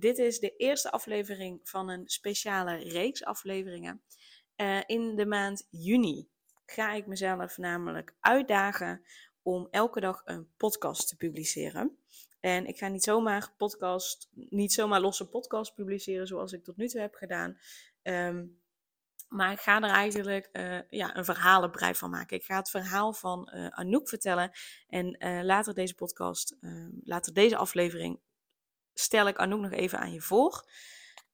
Dit is de eerste aflevering van een speciale reeks afleveringen. Uh, in de maand juni ga ik mezelf namelijk uitdagen om elke dag een podcast te publiceren. En ik ga niet zomaar podcast, niet zomaar losse podcast publiceren zoals ik tot nu toe heb gedaan. Um, maar ik ga er eigenlijk uh, ja, een verhalenbrei van maken. Ik ga het verhaal van uh, Anouk vertellen. En later deze podcast, ehm, later deze aflevering stel ik Anouk nog even aan je voor.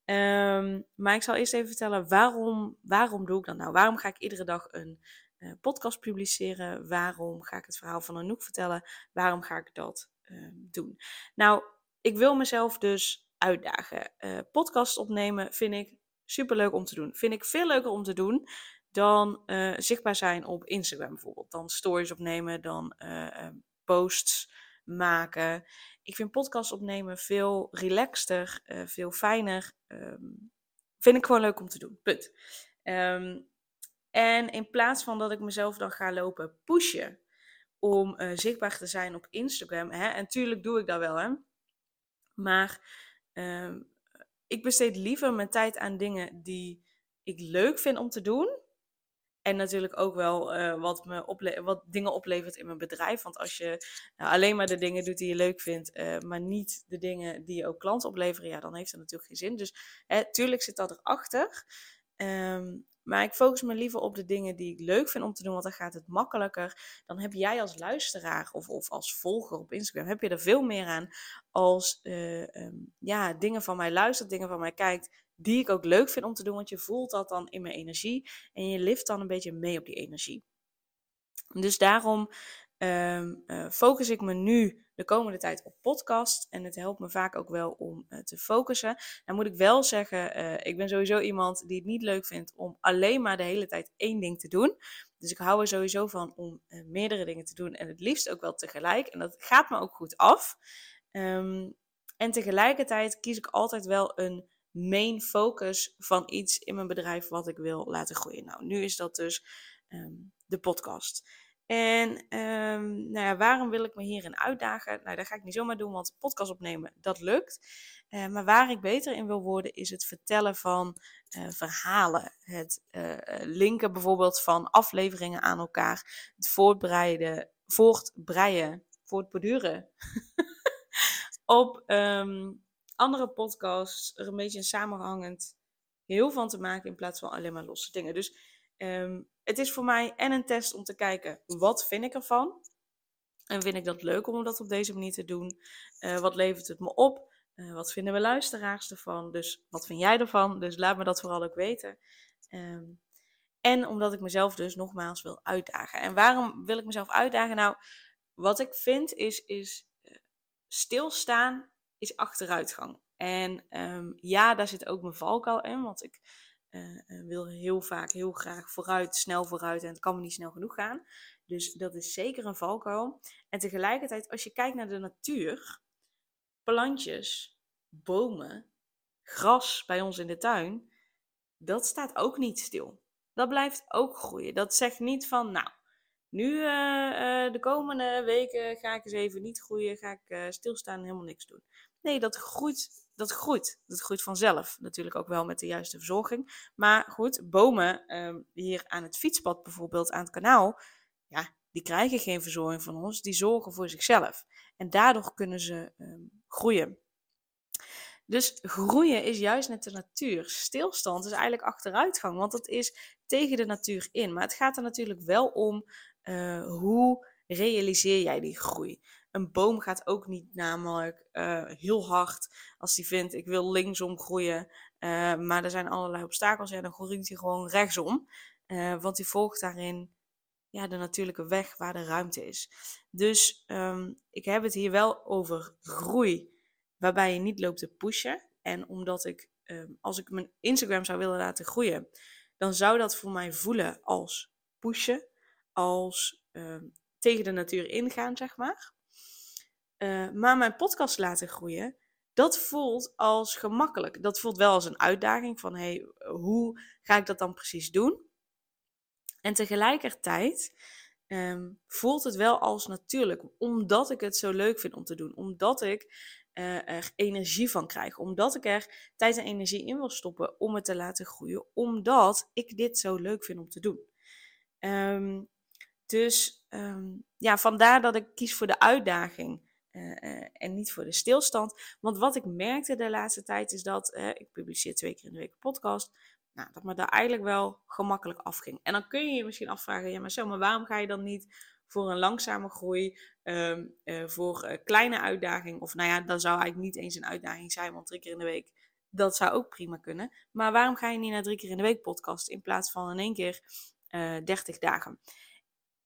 Um, maar ik zal eerst even vertellen waarom, waarom doe ik dat nou? Waarom ga ik iedere dag een uh, podcast publiceren? Waarom ga ik het verhaal van Anouk vertellen? Waarom ga ik dat uh, doen? Nou, ik wil mezelf dus uitdagen. Uh, podcast opnemen vind ik super leuk om te doen. Vind ik veel leuker om te doen dan zichtbaar zijn op Instagram bijvoorbeeld. Dan stories opnemen, dan posts maken. Ik vind podcast opnemen veel relaxter, uh, veel fijner. Um, vind ik gewoon leuk om te doen. Punt. Um, en in plaats van dat ik mezelf dan ga lopen pushen om uh, zichtbaar te zijn op Instagram. Hè, en tuurlijk doe ik dat wel, hè. Maar um, ik besteed liever mijn tijd aan dingen die ik leuk vind om te doen en natuurlijk ook wel uh, wat, me wat dingen oplevert in mijn bedrijf. Want als je nou, alleen maar de dingen doet die je leuk vindt, uh, maar niet de dingen die je ook klanten opleveren, ja, dan heeft het natuurlijk geen zin. Dus hè, tuurlijk zit dat erachter. Um, maar ik focus me liever op de dingen die ik leuk vind om te doen, want dan gaat het makkelijker. Dan heb jij als luisteraar of, of als volger op Instagram, heb je er veel meer aan als uh, um, ja, dingen van mij luistert, dingen van mij kijkt, die ik ook leuk vind om te doen, want je voelt dat dan in mijn energie en je lift dan een beetje mee op die energie. Dus daarom um, uh, focus ik me nu de komende tijd op podcast. En het helpt me vaak ook wel om uh, te focussen. Dan moet ik wel zeggen, uh, ik ben sowieso iemand die het niet leuk vindt om alleen maar de hele tijd één ding te doen. Dus ik hou er sowieso van om meerdere dingen te doen en het liefst ook wel tegelijk. En dat gaat me ook goed af. Um, en tegelijkertijd kies ik altijd wel een main focus van iets in mijn bedrijf wat ik wil laten groeien. Nou, nu is dat dus um, de podcast. En um, nou ja, waarom wil ik me hierin uitdagen? Nou, dat ga ik niet zomaar doen, want podcast opnemen, dat lukt. Uh, maar waar ik beter in wil worden, is het vertellen van uh, verhalen. Het uh, linken bijvoorbeeld van afleveringen aan elkaar. Het voortbreiden, voortbreien, voortborduren. op um, andere podcasts er een beetje samenhangend heel van te maken in plaats van alleen maar losse dingen. Dus um, het is voor mij en een test om te kijken wat vind ik ervan. En vind ik dat leuk om dat op deze manier te doen? Uh, wat levert het me op? Uh, wat vinden we luisteraars ervan? Dus wat vind jij ervan? Dus laat me dat vooral ook weten. Um, en omdat ik mezelf dus nogmaals wil uitdagen. En waarom wil ik mezelf uitdagen? Nou, wat ik vind is, is uh, stilstaan is achteruitgang. En um, ja, daar zit ook mijn valkuil in, want ik uh, wil heel vaak, heel graag vooruit, snel vooruit en het kan me niet snel genoeg gaan. Dus dat is zeker een valkuil. En tegelijkertijd, als je kijkt naar de natuur, plantjes, bomen, gras bij ons in de tuin, dat staat ook niet stil. Dat blijft ook groeien. Dat zegt niet van, nou, nu uh, uh, de komende weken ga ik eens even niet groeien, ga ik stilstaan en helemaal niks doen. Nee, dat groeit, dat groeit. Dat groeit vanzelf. Natuurlijk ook wel met de juiste verzorging. Maar goed, bomen um, hier aan het fietspad bijvoorbeeld, aan het kanaal, ja, die krijgen geen verzorging van ons. Die zorgen voor zichzelf. En daardoor kunnen ze um, groeien. Dus groeien is juist net de natuur. Stilstand is eigenlijk achteruitgang, want het is tegen de natuur in. Maar het gaat er natuurlijk wel om uh, hoe realiseer jij die groei. Een boom gaat ook niet namelijk uh, heel hard als hij vindt ik wil linksom groeien, uh, maar er zijn allerlei obstakels, ja, dan groeit hij gewoon rechtsom. Want hij volgt daarin ja, de natuurlijke weg waar de ruimte is. Dus um, ik heb het hier wel over groei, waarbij je niet loopt te pushen. En omdat ik, ehm, als ik mijn Instagram zou willen laten groeien, dan zou dat voor mij voelen als pushen, als ehm, tegen de natuur ingaan, zeg maar. Uh, maar mijn podcast laten groeien, dat voelt als gemakkelijk. Dat voelt wel als een uitdaging van, hey, hoe ga ik dat dan precies doen? En tegelijkertijd Ehm, voelt het wel als natuurlijk. Omdat ik het zo leuk vind om te doen. Omdat ik uh, er energie van krijg. Omdat ik er tijd en energie in wil stoppen om het te laten groeien. Omdat ik dit zo leuk vind om te doen. Ehm, dus ehm, ja, vandaar dat ik kies voor de uitdaging. Uh, uh, en niet voor de stilstand. Want wat ik merkte de laatste tijd is dat ik publiceer twee keer in de week een podcast. Nou, dat me daar eigenlijk wel gemakkelijk afging. En dan kun je je misschien afvragen, ja maar zo, maar waarom ga je dan niet voor een langzame groei, um, voor kleine uitdaging, of nou ja, dan zou eigenlijk niet eens een uitdaging zijn, want drie keer in de week, dat zou ook prima kunnen. Maar waarom ga je niet naar drie keer in de week podcast in plaats van in één keer uh, eh, 30 dagen?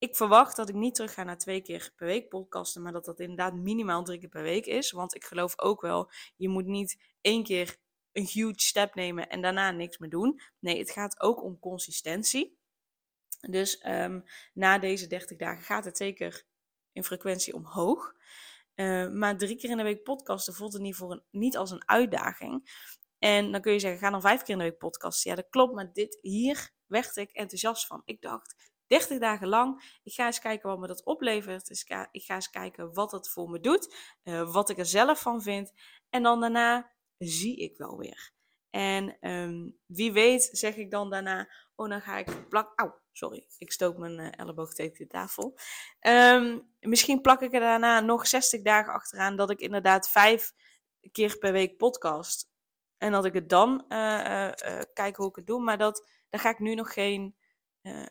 Ik verwacht dat ik niet terug ga naar twee keer per week podcasten, maar dat dat inderdaad minimaal drie keer per week is. Want ik geloof ook wel, je moet niet één keer een huge step nemen en daarna niks meer doen. Nee, het gaat ook om consistentie. Dus um, na deze 30 dagen gaat het zeker in frequentie omhoog. Uh, maar drie keer in de week podcasten voelt het niet, voor een, niet als een uitdaging. En dan kun je zeggen, ga dan vijf keer in de week podcasten. Ja, dat klopt, maar dit, hier werd ik enthousiast van. Ik dacht, 30 dagen lang, ik ga eens kijken wat me dat oplevert. Ik ga eens kijken wat het voor me doet, uh, wat ik er zelf van vind. En dan daarna zie ik wel weer. En um, wie weet zeg ik dan daarna, oh dan ga ik plak, au, sorry, ik stoot mijn uh, elleboog tegen de tafel. Um, misschien plak ik er daarna nog 60 dagen achteraan dat ik inderdaad vijf keer per week podcast. En dat ik het dan uh, kijk hoe ik het doe. Maar dat, daar ga ik nu nog geen,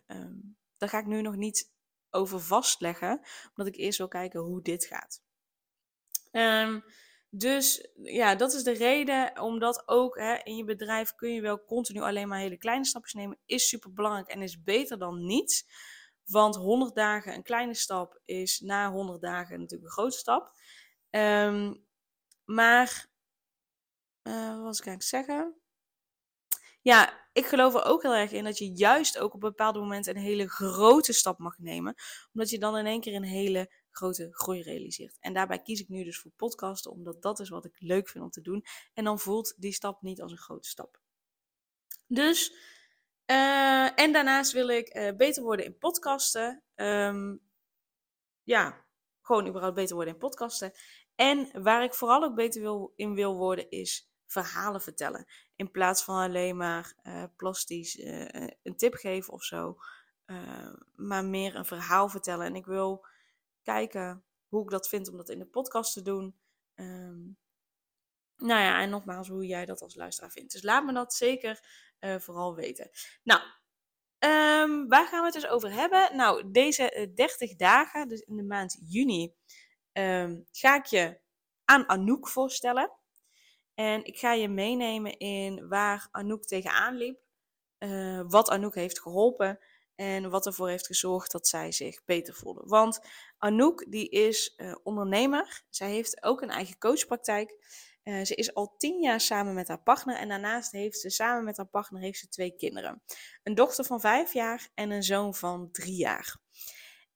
um, daar ga ik nu nog niet over vastleggen. Omdat ik eerst wil kijken hoe dit gaat. Um, dus ja, dat is de reden, omdat ook hè, in je bedrijf kun je wel continu alleen maar hele kleine stapjes nemen. Is super belangrijk en is beter dan niets. Want 100 dagen een kleine stap is na 100 dagen natuurlijk een grote stap. Um, maar, uh, wat was ik zeggen? Ja, ik geloof er ook heel erg in dat je juist ook op bepaalde momenten een hele grote stap mag nemen. Omdat je dan in één keer een hele grote groei realiseert. En daarbij kies ik nu dus voor podcasten, omdat dat is wat ik leuk vind om te doen. En dan voelt die stap niet als een grote stap. Dus, uh, en daarnaast wil ik uh, beter worden in podcasten. Um, ja, gewoon überhaupt beter worden in podcasten. En waar ik vooral ook beter wil, in wil worden, is verhalen vertellen. In plaats van alleen maar uh, plastisch een tip geven of zo. maar meer een verhaal vertellen. En ik wil kijken hoe ik dat vind om dat in de podcast te doen. Um, nou ja, en nogmaals, hoe jij dat als luisteraar vindt. Dus laat me dat zeker vooral weten. Nou, um, waar gaan we het dus over hebben? Nou, deze 30 eh, dagen, dus in de maand juni, um, ga ik je aan Anouk voorstellen. En ik ga je meenemen in waar Anouk tegenaan liep. Uh, wat Anouk heeft geholpen. En wat ervoor heeft gezorgd dat zij zich beter voelde. Want Anouk die is uh, ondernemer. Zij heeft ook een eigen coachpraktijk. Uh, ze is al tien jaar samen met haar partner. En daarnaast heeft ze samen met haar partner heeft ze twee kinderen. Een dochter van vijf jaar en een zoon van drie jaar.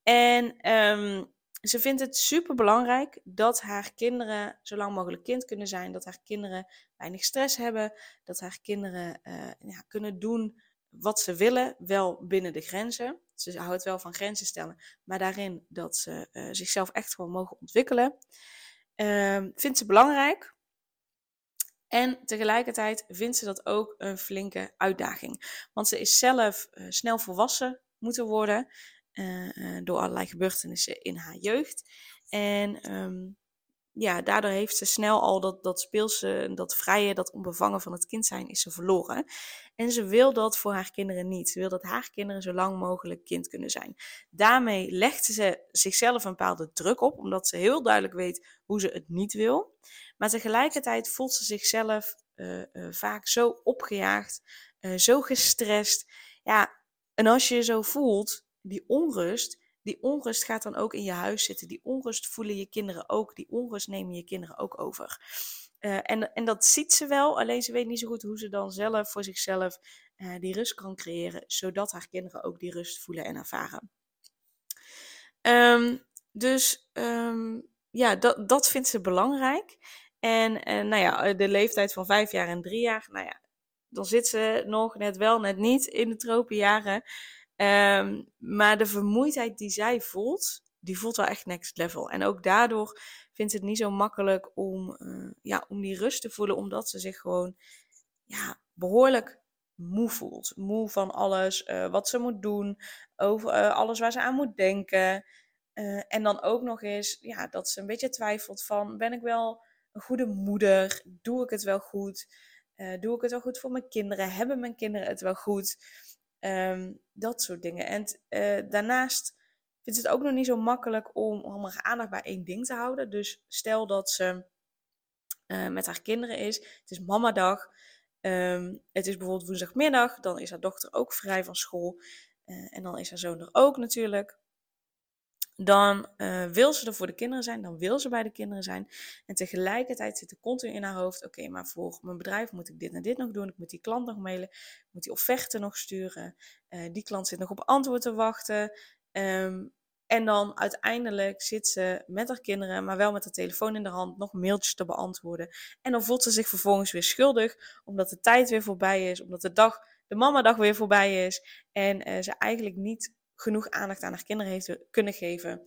En um, ze vindt het super belangrijk dat haar kinderen zo lang mogelijk kind kunnen zijn. Dat haar kinderen weinig stress hebben. Dat haar kinderen uh, ja, kunnen doen wat ze willen, wel binnen de grenzen. Ze houdt wel van grenzen stellen, maar daarin dat ze uh, zichzelf echt gewoon mogen ontwikkelen. Uh, vindt ze belangrijk. En tegelijkertijd vindt ze dat ook een flinke uitdaging. Want ze is zelf uh, snel volwassen moeten worden uh, door allerlei gebeurtenissen in haar jeugd. En um, ja, daardoor heeft ze snel al dat, dat speelse, dat vrije, dat onbevangen van het kind zijn, is ze verloren. En ze wil dat voor haar kinderen niet. Ze wil dat haar kinderen zo lang mogelijk kind kunnen zijn. Daarmee legt ze zichzelf een bepaalde druk op, omdat ze heel duidelijk weet hoe ze het niet wil. Maar tegelijkertijd voelt ze zichzelf uh, vaak zo opgejaagd, zo gestrest. Ja, en als je je zo voelt, die onrust, die onrust gaat dan ook in je huis zitten. Die onrust voelen je kinderen ook. Die onrust nemen je kinderen ook over. en, en dat ziet ze wel, alleen ze weet niet zo goed hoe ze dan zelf voor zichzelf die rust kan creëren, zodat haar kinderen ook die rust voelen en ervaren. Um, dus um, ja, dat, dat vindt ze belangrijk. En, en nou ja, de leeftijd van vijf jaar en drie jaar, nou ja, dan zit ze nog net wel, net niet in de tropenjaren. Um, maar de vermoeidheid die zij voelt, die voelt wel echt next level. En ook daardoor vindt het niet zo makkelijk om, uh, ja, om die rust te voelen, omdat ze zich gewoon ja, behoorlijk moe voelt. Moe van alles uh, wat ze moet doen, over uh, alles waar ze aan moet denken. En dan ook nog eens ja, dat ze een beetje twijfelt van, ben ik wel een goede moeder? Doe ik het wel goed? Doe ik het wel goed voor mijn kinderen? Hebben mijn kinderen het wel goed? Um, dat soort dingen. En uh, daarnaast vindt het ook nog niet zo makkelijk om, haar aandacht bij één ding te houden. Dus stel dat ze met haar kinderen is. Het is mamadag. Um, het is bijvoorbeeld woensdagmiddag. Dan is haar dochter ook vrij van school. en dan is haar zoon er ook natuurlijk dan uh, wil ze er voor de kinderen zijn, dan wil ze bij de kinderen zijn. En tegelijkertijd zit er continu in haar hoofd: oké, maar voor mijn bedrijf moet ik dit en dit nog doen. Ik moet die klant nog mailen, ik moet die offerte nog sturen. Uh, die klant zit nog op antwoord te wachten. Um, en dan uiteindelijk zit ze met haar kinderen, maar wel met haar telefoon in de hand, nog mailtjes te beantwoorden. En dan voelt ze zich vervolgens weer schuldig, omdat de tijd weer voorbij is, omdat de dag, de mamadag weer voorbij is. En uh, ze eigenlijk niet genoeg aandacht aan haar kinderen heeft kunnen geven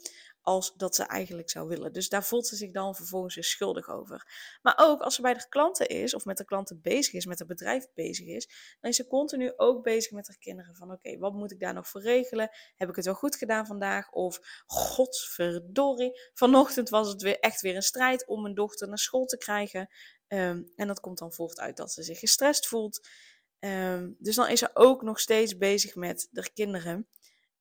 als dat ze eigenlijk zou willen. Dus daar voelt ze zich dan vervolgens schuldig over. Maar ook als ze bij de klanten is of met de klanten bezig is, met het bedrijf bezig is, dan is ze continu ook bezig met haar kinderen. Van oké, wat moet ik daar nog voor regelen? Heb ik het wel goed gedaan vandaag? Of godsverdorie, vanochtend was het weer echt weer een strijd om mijn dochter naar school te krijgen. Um, en dat komt dan voort uit dat ze zich gestrest voelt. Um, dus dan is ze ook nog steeds bezig met de kinderen.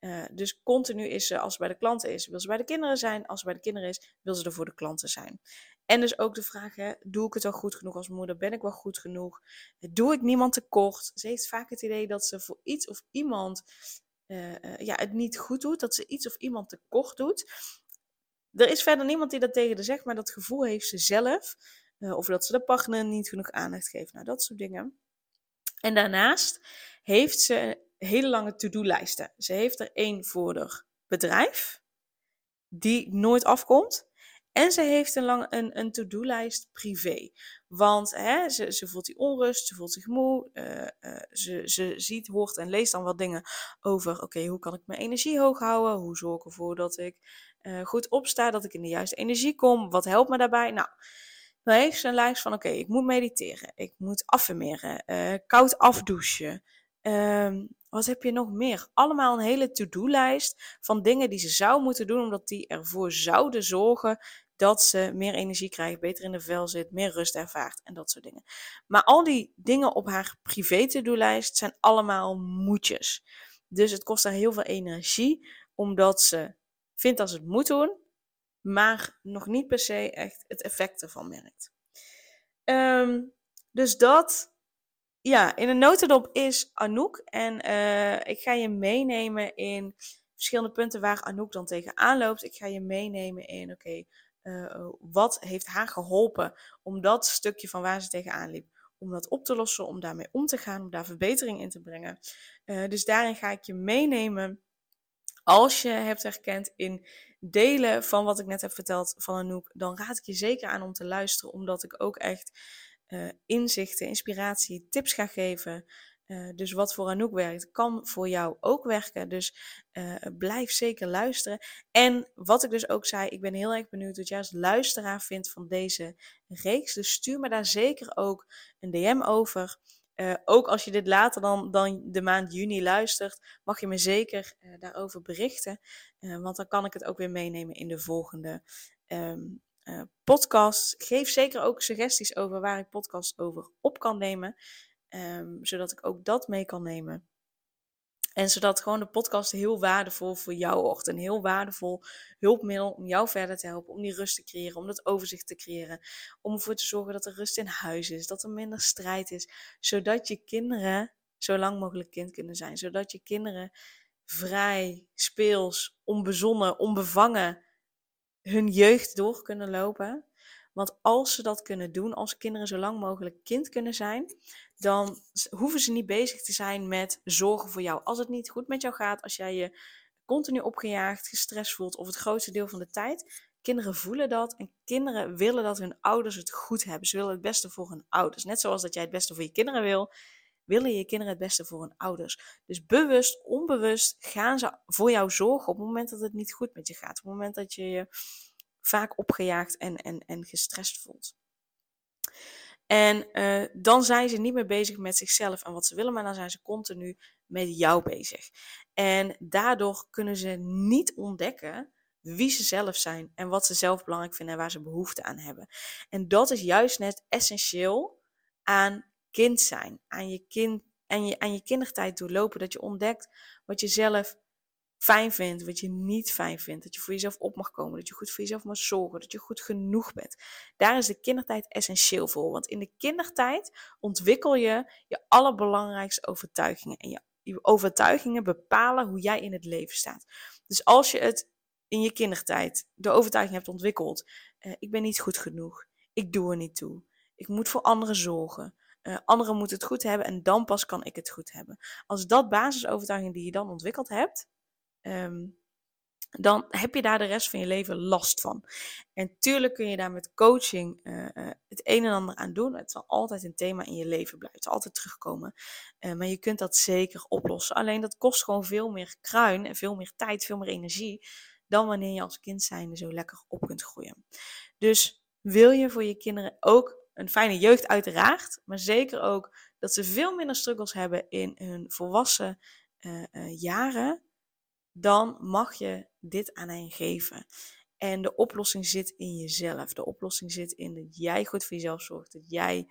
Uh, dus continu is ze, als ze bij de klanten is, wil ze bij de kinderen zijn. Als ze bij de kinderen is, wil ze er voor de klanten zijn. En dus ook de vraag, hè, doe ik het wel goed genoeg als moeder? Ben ik wel goed genoeg? Doe ik niemand tekort? Ze heeft vaak het idee dat ze voor iets of iemand uh, uh, ja, het niet goed doet. Dat ze iets of iemand tekort doet. Er is verder niemand die dat tegen haar zegt, maar dat gevoel heeft ze zelf. of dat ze de partner niet genoeg aandacht geeft. Nou, dat soort dingen. En daarnaast heeft ze hele lange to-do-lijsten. Ze heeft er één voor haar bedrijf, die nooit afkomt. En ze heeft een, een, een to-do-lijst privé. Want hè, ze, ze voelt die onrust, ze voelt zich moe. Uh, uh, ze, ze ziet, hoort en leest dan wat dingen over: oké, hoe kan ik mijn energie hoog houden? Hoe zorg ik ervoor dat ik uh, goed opsta, dat ik in de juiste energie kom? Wat helpt me daarbij? Nou, dan heeft ze een lijst van: oké, ik moet mediteren, ik moet affirmeren, koud afdouchen. Um, wat heb je nog meer? Allemaal een hele to-do-lijst van dingen die ze zou moeten doen, omdat die ervoor zouden zorgen dat ze meer energie krijgt, beter in de vel zit, meer rust ervaart en dat soort dingen. Maar al die dingen op haar privé to-do-lijst zijn allemaal moedjes. Dus het kost haar heel veel energie, omdat ze vindt dat ze het moet doen, maar nog niet per se echt het effect ervan merkt. Um, dus dat ja, in een notendop is Anouk. En uh, ik ga je meenemen in verschillende punten waar Anouk dan tegenaan loopt. Ik ga je meenemen in, oké, uh, wat heeft haar geholpen om dat stukje van waar ze tegenaan liep, om dat op te lossen, om daarmee om te gaan, om daar verbetering in te brengen. Uh, dus daarin ga ik je meenemen. Als je hebt herkend in delen van wat ik net heb verteld van Anouk, dan raad ik je zeker aan om te luisteren, omdat ik ook echt uh, inzichten, inspiratie, tips ga geven. Uh, dus wat voor Anouk werkt, kan voor jou ook werken. Dus uh, blijf zeker luisteren. En wat ik dus ook zei, ik ben heel erg benieuwd wat jij als luisteraar vindt van deze reeks. Dus stuur me daar zeker ook een DM over. Ook als je dit later dan, dan de maand juni luistert, mag je me zeker daarover berichten. want dan kan ik het ook weer meenemen in de volgende um, uh, podcasts. Geef zeker ook suggesties over waar ik podcasts over op kan nemen. Um, zodat ik ook dat mee kan nemen. En zodat gewoon de podcast heel waardevol voor jou wordt. Een heel waardevol hulpmiddel om jou verder te helpen. Om die rust te creëren. Om dat overzicht te creëren. Om ervoor te zorgen dat er rust in huis is. Dat er minder strijd is. Zodat je kinderen zo lang mogelijk kind kunnen zijn. Zodat je kinderen vrij, speels, onbezonnen, onbevangen hun jeugd door kunnen lopen. Want als ze dat kunnen doen, als kinderen zo lang mogelijk kind kunnen zijn, dan hoeven ze niet bezig te zijn met zorgen voor jou. Als het niet goed met jou gaat, als jij je continu opgejaagd, gestrest voelt of het grootste deel van de tijd. Kinderen voelen dat en kinderen willen dat hun ouders het goed hebben. Ze willen het beste voor hun ouders. Net zoals dat jij het beste voor je kinderen wil, willen je kinderen het beste voor hun ouders. Dus bewust, onbewust gaan ze voor jou zorgen op het moment dat het niet goed met je gaat. Op het moment dat je je vaak opgejaagd en, en, en gestrest voelt. En uh, dan zijn ze niet meer bezig met zichzelf en wat ze willen, maar dan zijn ze continu met jou bezig. En daardoor kunnen ze niet ontdekken wie ze zelf zijn en wat ze zelf belangrijk vinden en waar ze behoefte aan hebben. En dat is juist net essentieel aan kind zijn, aan je, kind, en je, aan je kindertijd doorlopen. Dat je ontdekt wat je zelf fijn vindt, wat je niet fijn vindt. Dat je voor jezelf op mag komen, dat je goed voor jezelf mag zorgen, dat je goed genoeg bent. Daar is de kindertijd essentieel voor. Want in de kindertijd ontwikkel je je allerbelangrijkste overtuigingen. En je, overtuigingen bepalen hoe jij in het leven staat. Dus als je het in je kindertijd de overtuiging hebt ontwikkeld: uh, ik ben niet goed genoeg, ik doe er niet toe, ik moet voor anderen zorgen. Uh, anderen moeten het goed hebben en dan pas kan ik het goed hebben. Als dat basisovertuiging die je dan ontwikkeld hebt, Ehm, dan heb je daar de rest van je leven last van. En tuurlijk kun je daar met coaching uh, uh, het een en ander aan doen. Het zal altijd een thema in je leven blijven, het altijd terugkomen. Maar je kunt dat zeker oplossen. Alleen dat kost gewoon veel meer kruin en veel meer tijd, veel meer energie. Dan wanneer je als kind zijnde zo lekker op kunt groeien. Dus wil je voor je kinderen ook een fijne jeugd, uiteraard. Maar zeker ook dat ze veel minder struggles hebben in hun volwassen jaren dan mag je dit aan hen geven. En de oplossing zit in jezelf. De oplossing zit in dat jij goed voor jezelf zorgt. Dat jij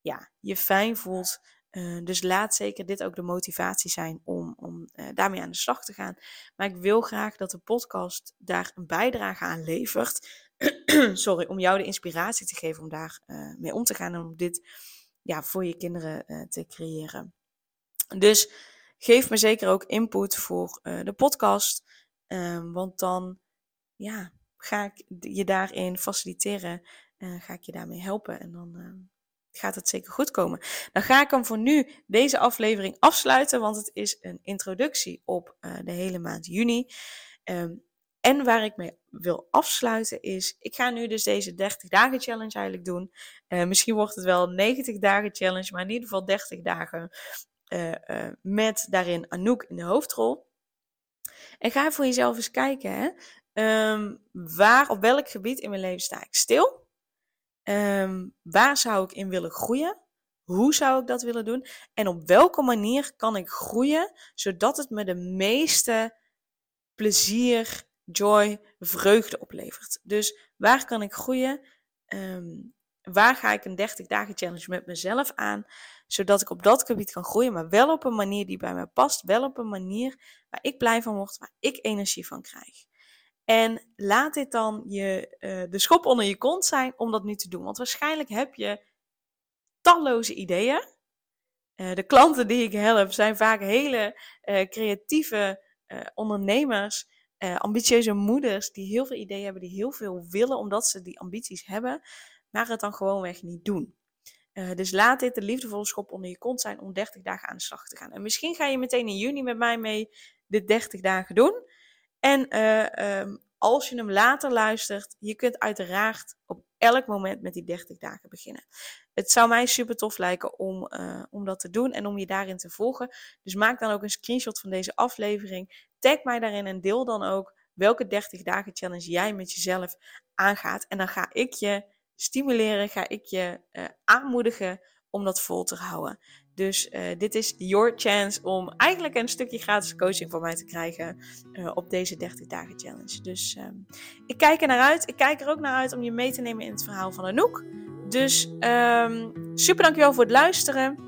ja, je fijn voelt. Uh, dus laat zeker dit ook de motivatie zijn om, om daarmee aan de slag te gaan. Maar ik wil graag dat de podcast daar een bijdrage aan levert. Sorry, om jou de inspiratie te geven om daar uh, mee om te gaan en om dit ja, voor je kinderen te creëren. Dus geef me zeker ook input voor uh, de podcast. Um, want dan ja, ga ik je daarin faciliteren. En ga ik je daarmee helpen. En dan gaat het zeker goed komen. Dan ga ik hem voor nu deze aflevering afsluiten. Want het is een introductie op de hele maand juni. Um, en waar ik mee wil afsluiten is, ik ga nu dus deze 30 dagen challenge eigenlijk doen. Uh, misschien wordt het wel 90 dagen challenge, maar in ieder geval 30 dagen uh, met daarin Anouk in de hoofdrol. En ga voor jezelf eens kijken, hè? Um, waar, op welk gebied in mijn leven sta ik stil? Um, waar zou ik in willen groeien? Hoe zou ik dat willen doen? En op welke manier kan ik groeien, zodat het me de meeste plezier, joy, vreugde oplevert? Dus waar kan ik groeien? Um, waar ga ik een 30 dagen challenge met mezelf aan, zodat ik op dat gebied kan groeien, maar wel op een manier die bij mij past, wel op een manier waar ik blij van word, waar ik energie van krijg. En laat dit dan je, uh, de schop onder je kont zijn om dat nu te doen. Want waarschijnlijk heb je talloze ideeën. Uh, de klanten die ik help zijn vaak hele uh, creatieve ondernemers, ambitieuze moeders die heel veel ideeën hebben, die heel veel willen omdat ze die ambities hebben maar het dan gewoonweg niet doen. Uh, dus laat dit de liefdevolle schop onder je kont zijn om 30 dagen aan de slag te gaan. En misschien ga je meteen in juni met mij mee de 30 dagen doen. En uh, um, als je hem later luistert, je kunt uiteraard op elk moment met die 30 dagen beginnen. Het zou mij super tof lijken om, uh, om dat te doen en om je daarin te volgen. Dus maak dan ook een screenshot van deze aflevering. Tag mij daarin en deel dan ook welke 30 dagen challenge jij met jezelf aangaat. En dan ga ik je stimuleren, ga ik je uh, aanmoedigen om dat vol te houden. Dus uh, dit is your chance om eigenlijk een stukje gratis coaching van mij te krijgen op deze 30 dagen challenge. Dus um, ik kijk er naar uit. Ik kijk er ook naar uit om je mee te nemen in het verhaal van Anouk. Dus um, super dankjewel voor het luisteren.